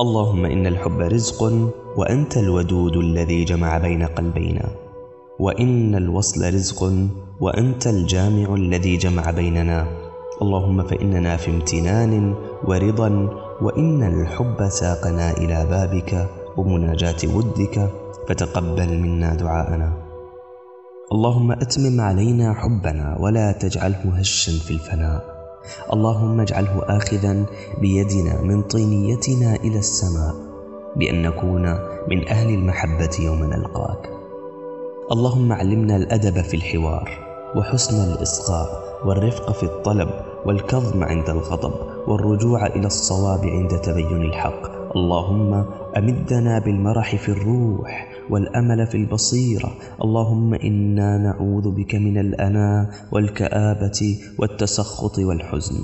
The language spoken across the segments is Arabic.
اللهم إن الحب رزق وأنت الودود الذي جمع بين قلبينا. وإن الوصل رزق وأنت الجامع الذي جمع بيننا. اللهم فإننا في امتنان ورضا وإن الحب ساقنا إلى بابك ومناجاة ودك. فتقبل منا دعاءنا. اللهم أتمم علينا حبنا ولا تجعله هشا في الفناء. اللهم اجعله آخذا بيدنا من طينيتنا إلى السماء بأن نكون من أهل المحبة يوم نلقاك. اللهم علمنا الأدب في الحوار وحسن الإصغاء والرفق في الطلب والكظم عند الغضب والرجوع إلى الصواب عند تبين الحق. اللهم أمدنا بالمرح في الروح والأمل في البصيرة. اللهم إنا نعوذ بك من الأنا والكآبة والتسخط والحزن.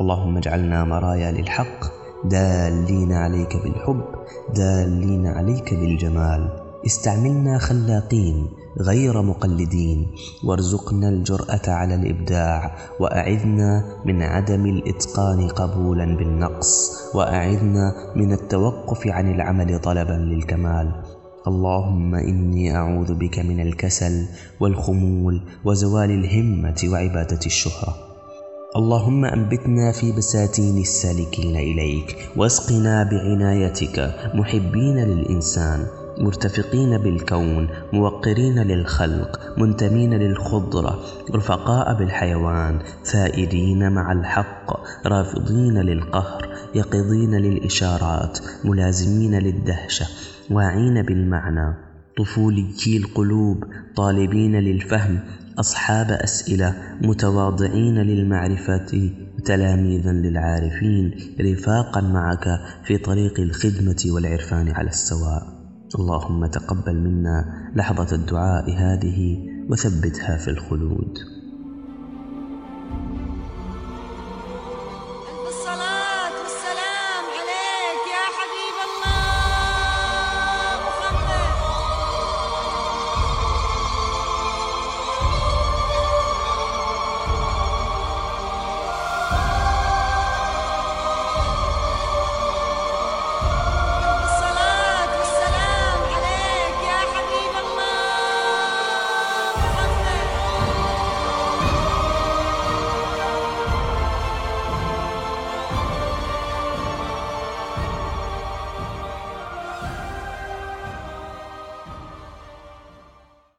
اللهم اجعلنا مرايا للحق دالين عليك بالحب دالين عليك بالجمال. استعملنا خلاقين غير مقلدين وارزقنا الجرأة على الإبداع وأعذنا من عدم الإتقان قبولا بالنقص وأعذنا من التوقف عن العمل طلبا للكمال. اللهم إني أعوذ بك من الكسل والخمول وزوال الهمة وعبادة الشهرة. اللهم أنبتنا في بساتين السالكين إليك واسقنا بعنايتك محبين للإنسان مرتفقين بالكون موقرين للخلق منتمين للخضرة رفقاء بالحيوان ثائرين مع الحق رافضين للقهر يقظين للإشارات ملازمين للدهشة واعين بالمعنى طفوليي القلوب طالبين للفهم أصحاب أسئلة متواضعين للمعرفة تلاميذا للعارفين رفاقا معك في طريق الخدمة والعرفان على السواء. اللهم تقبل منا لحظة الدعاء هذه وثبتها في الخلود.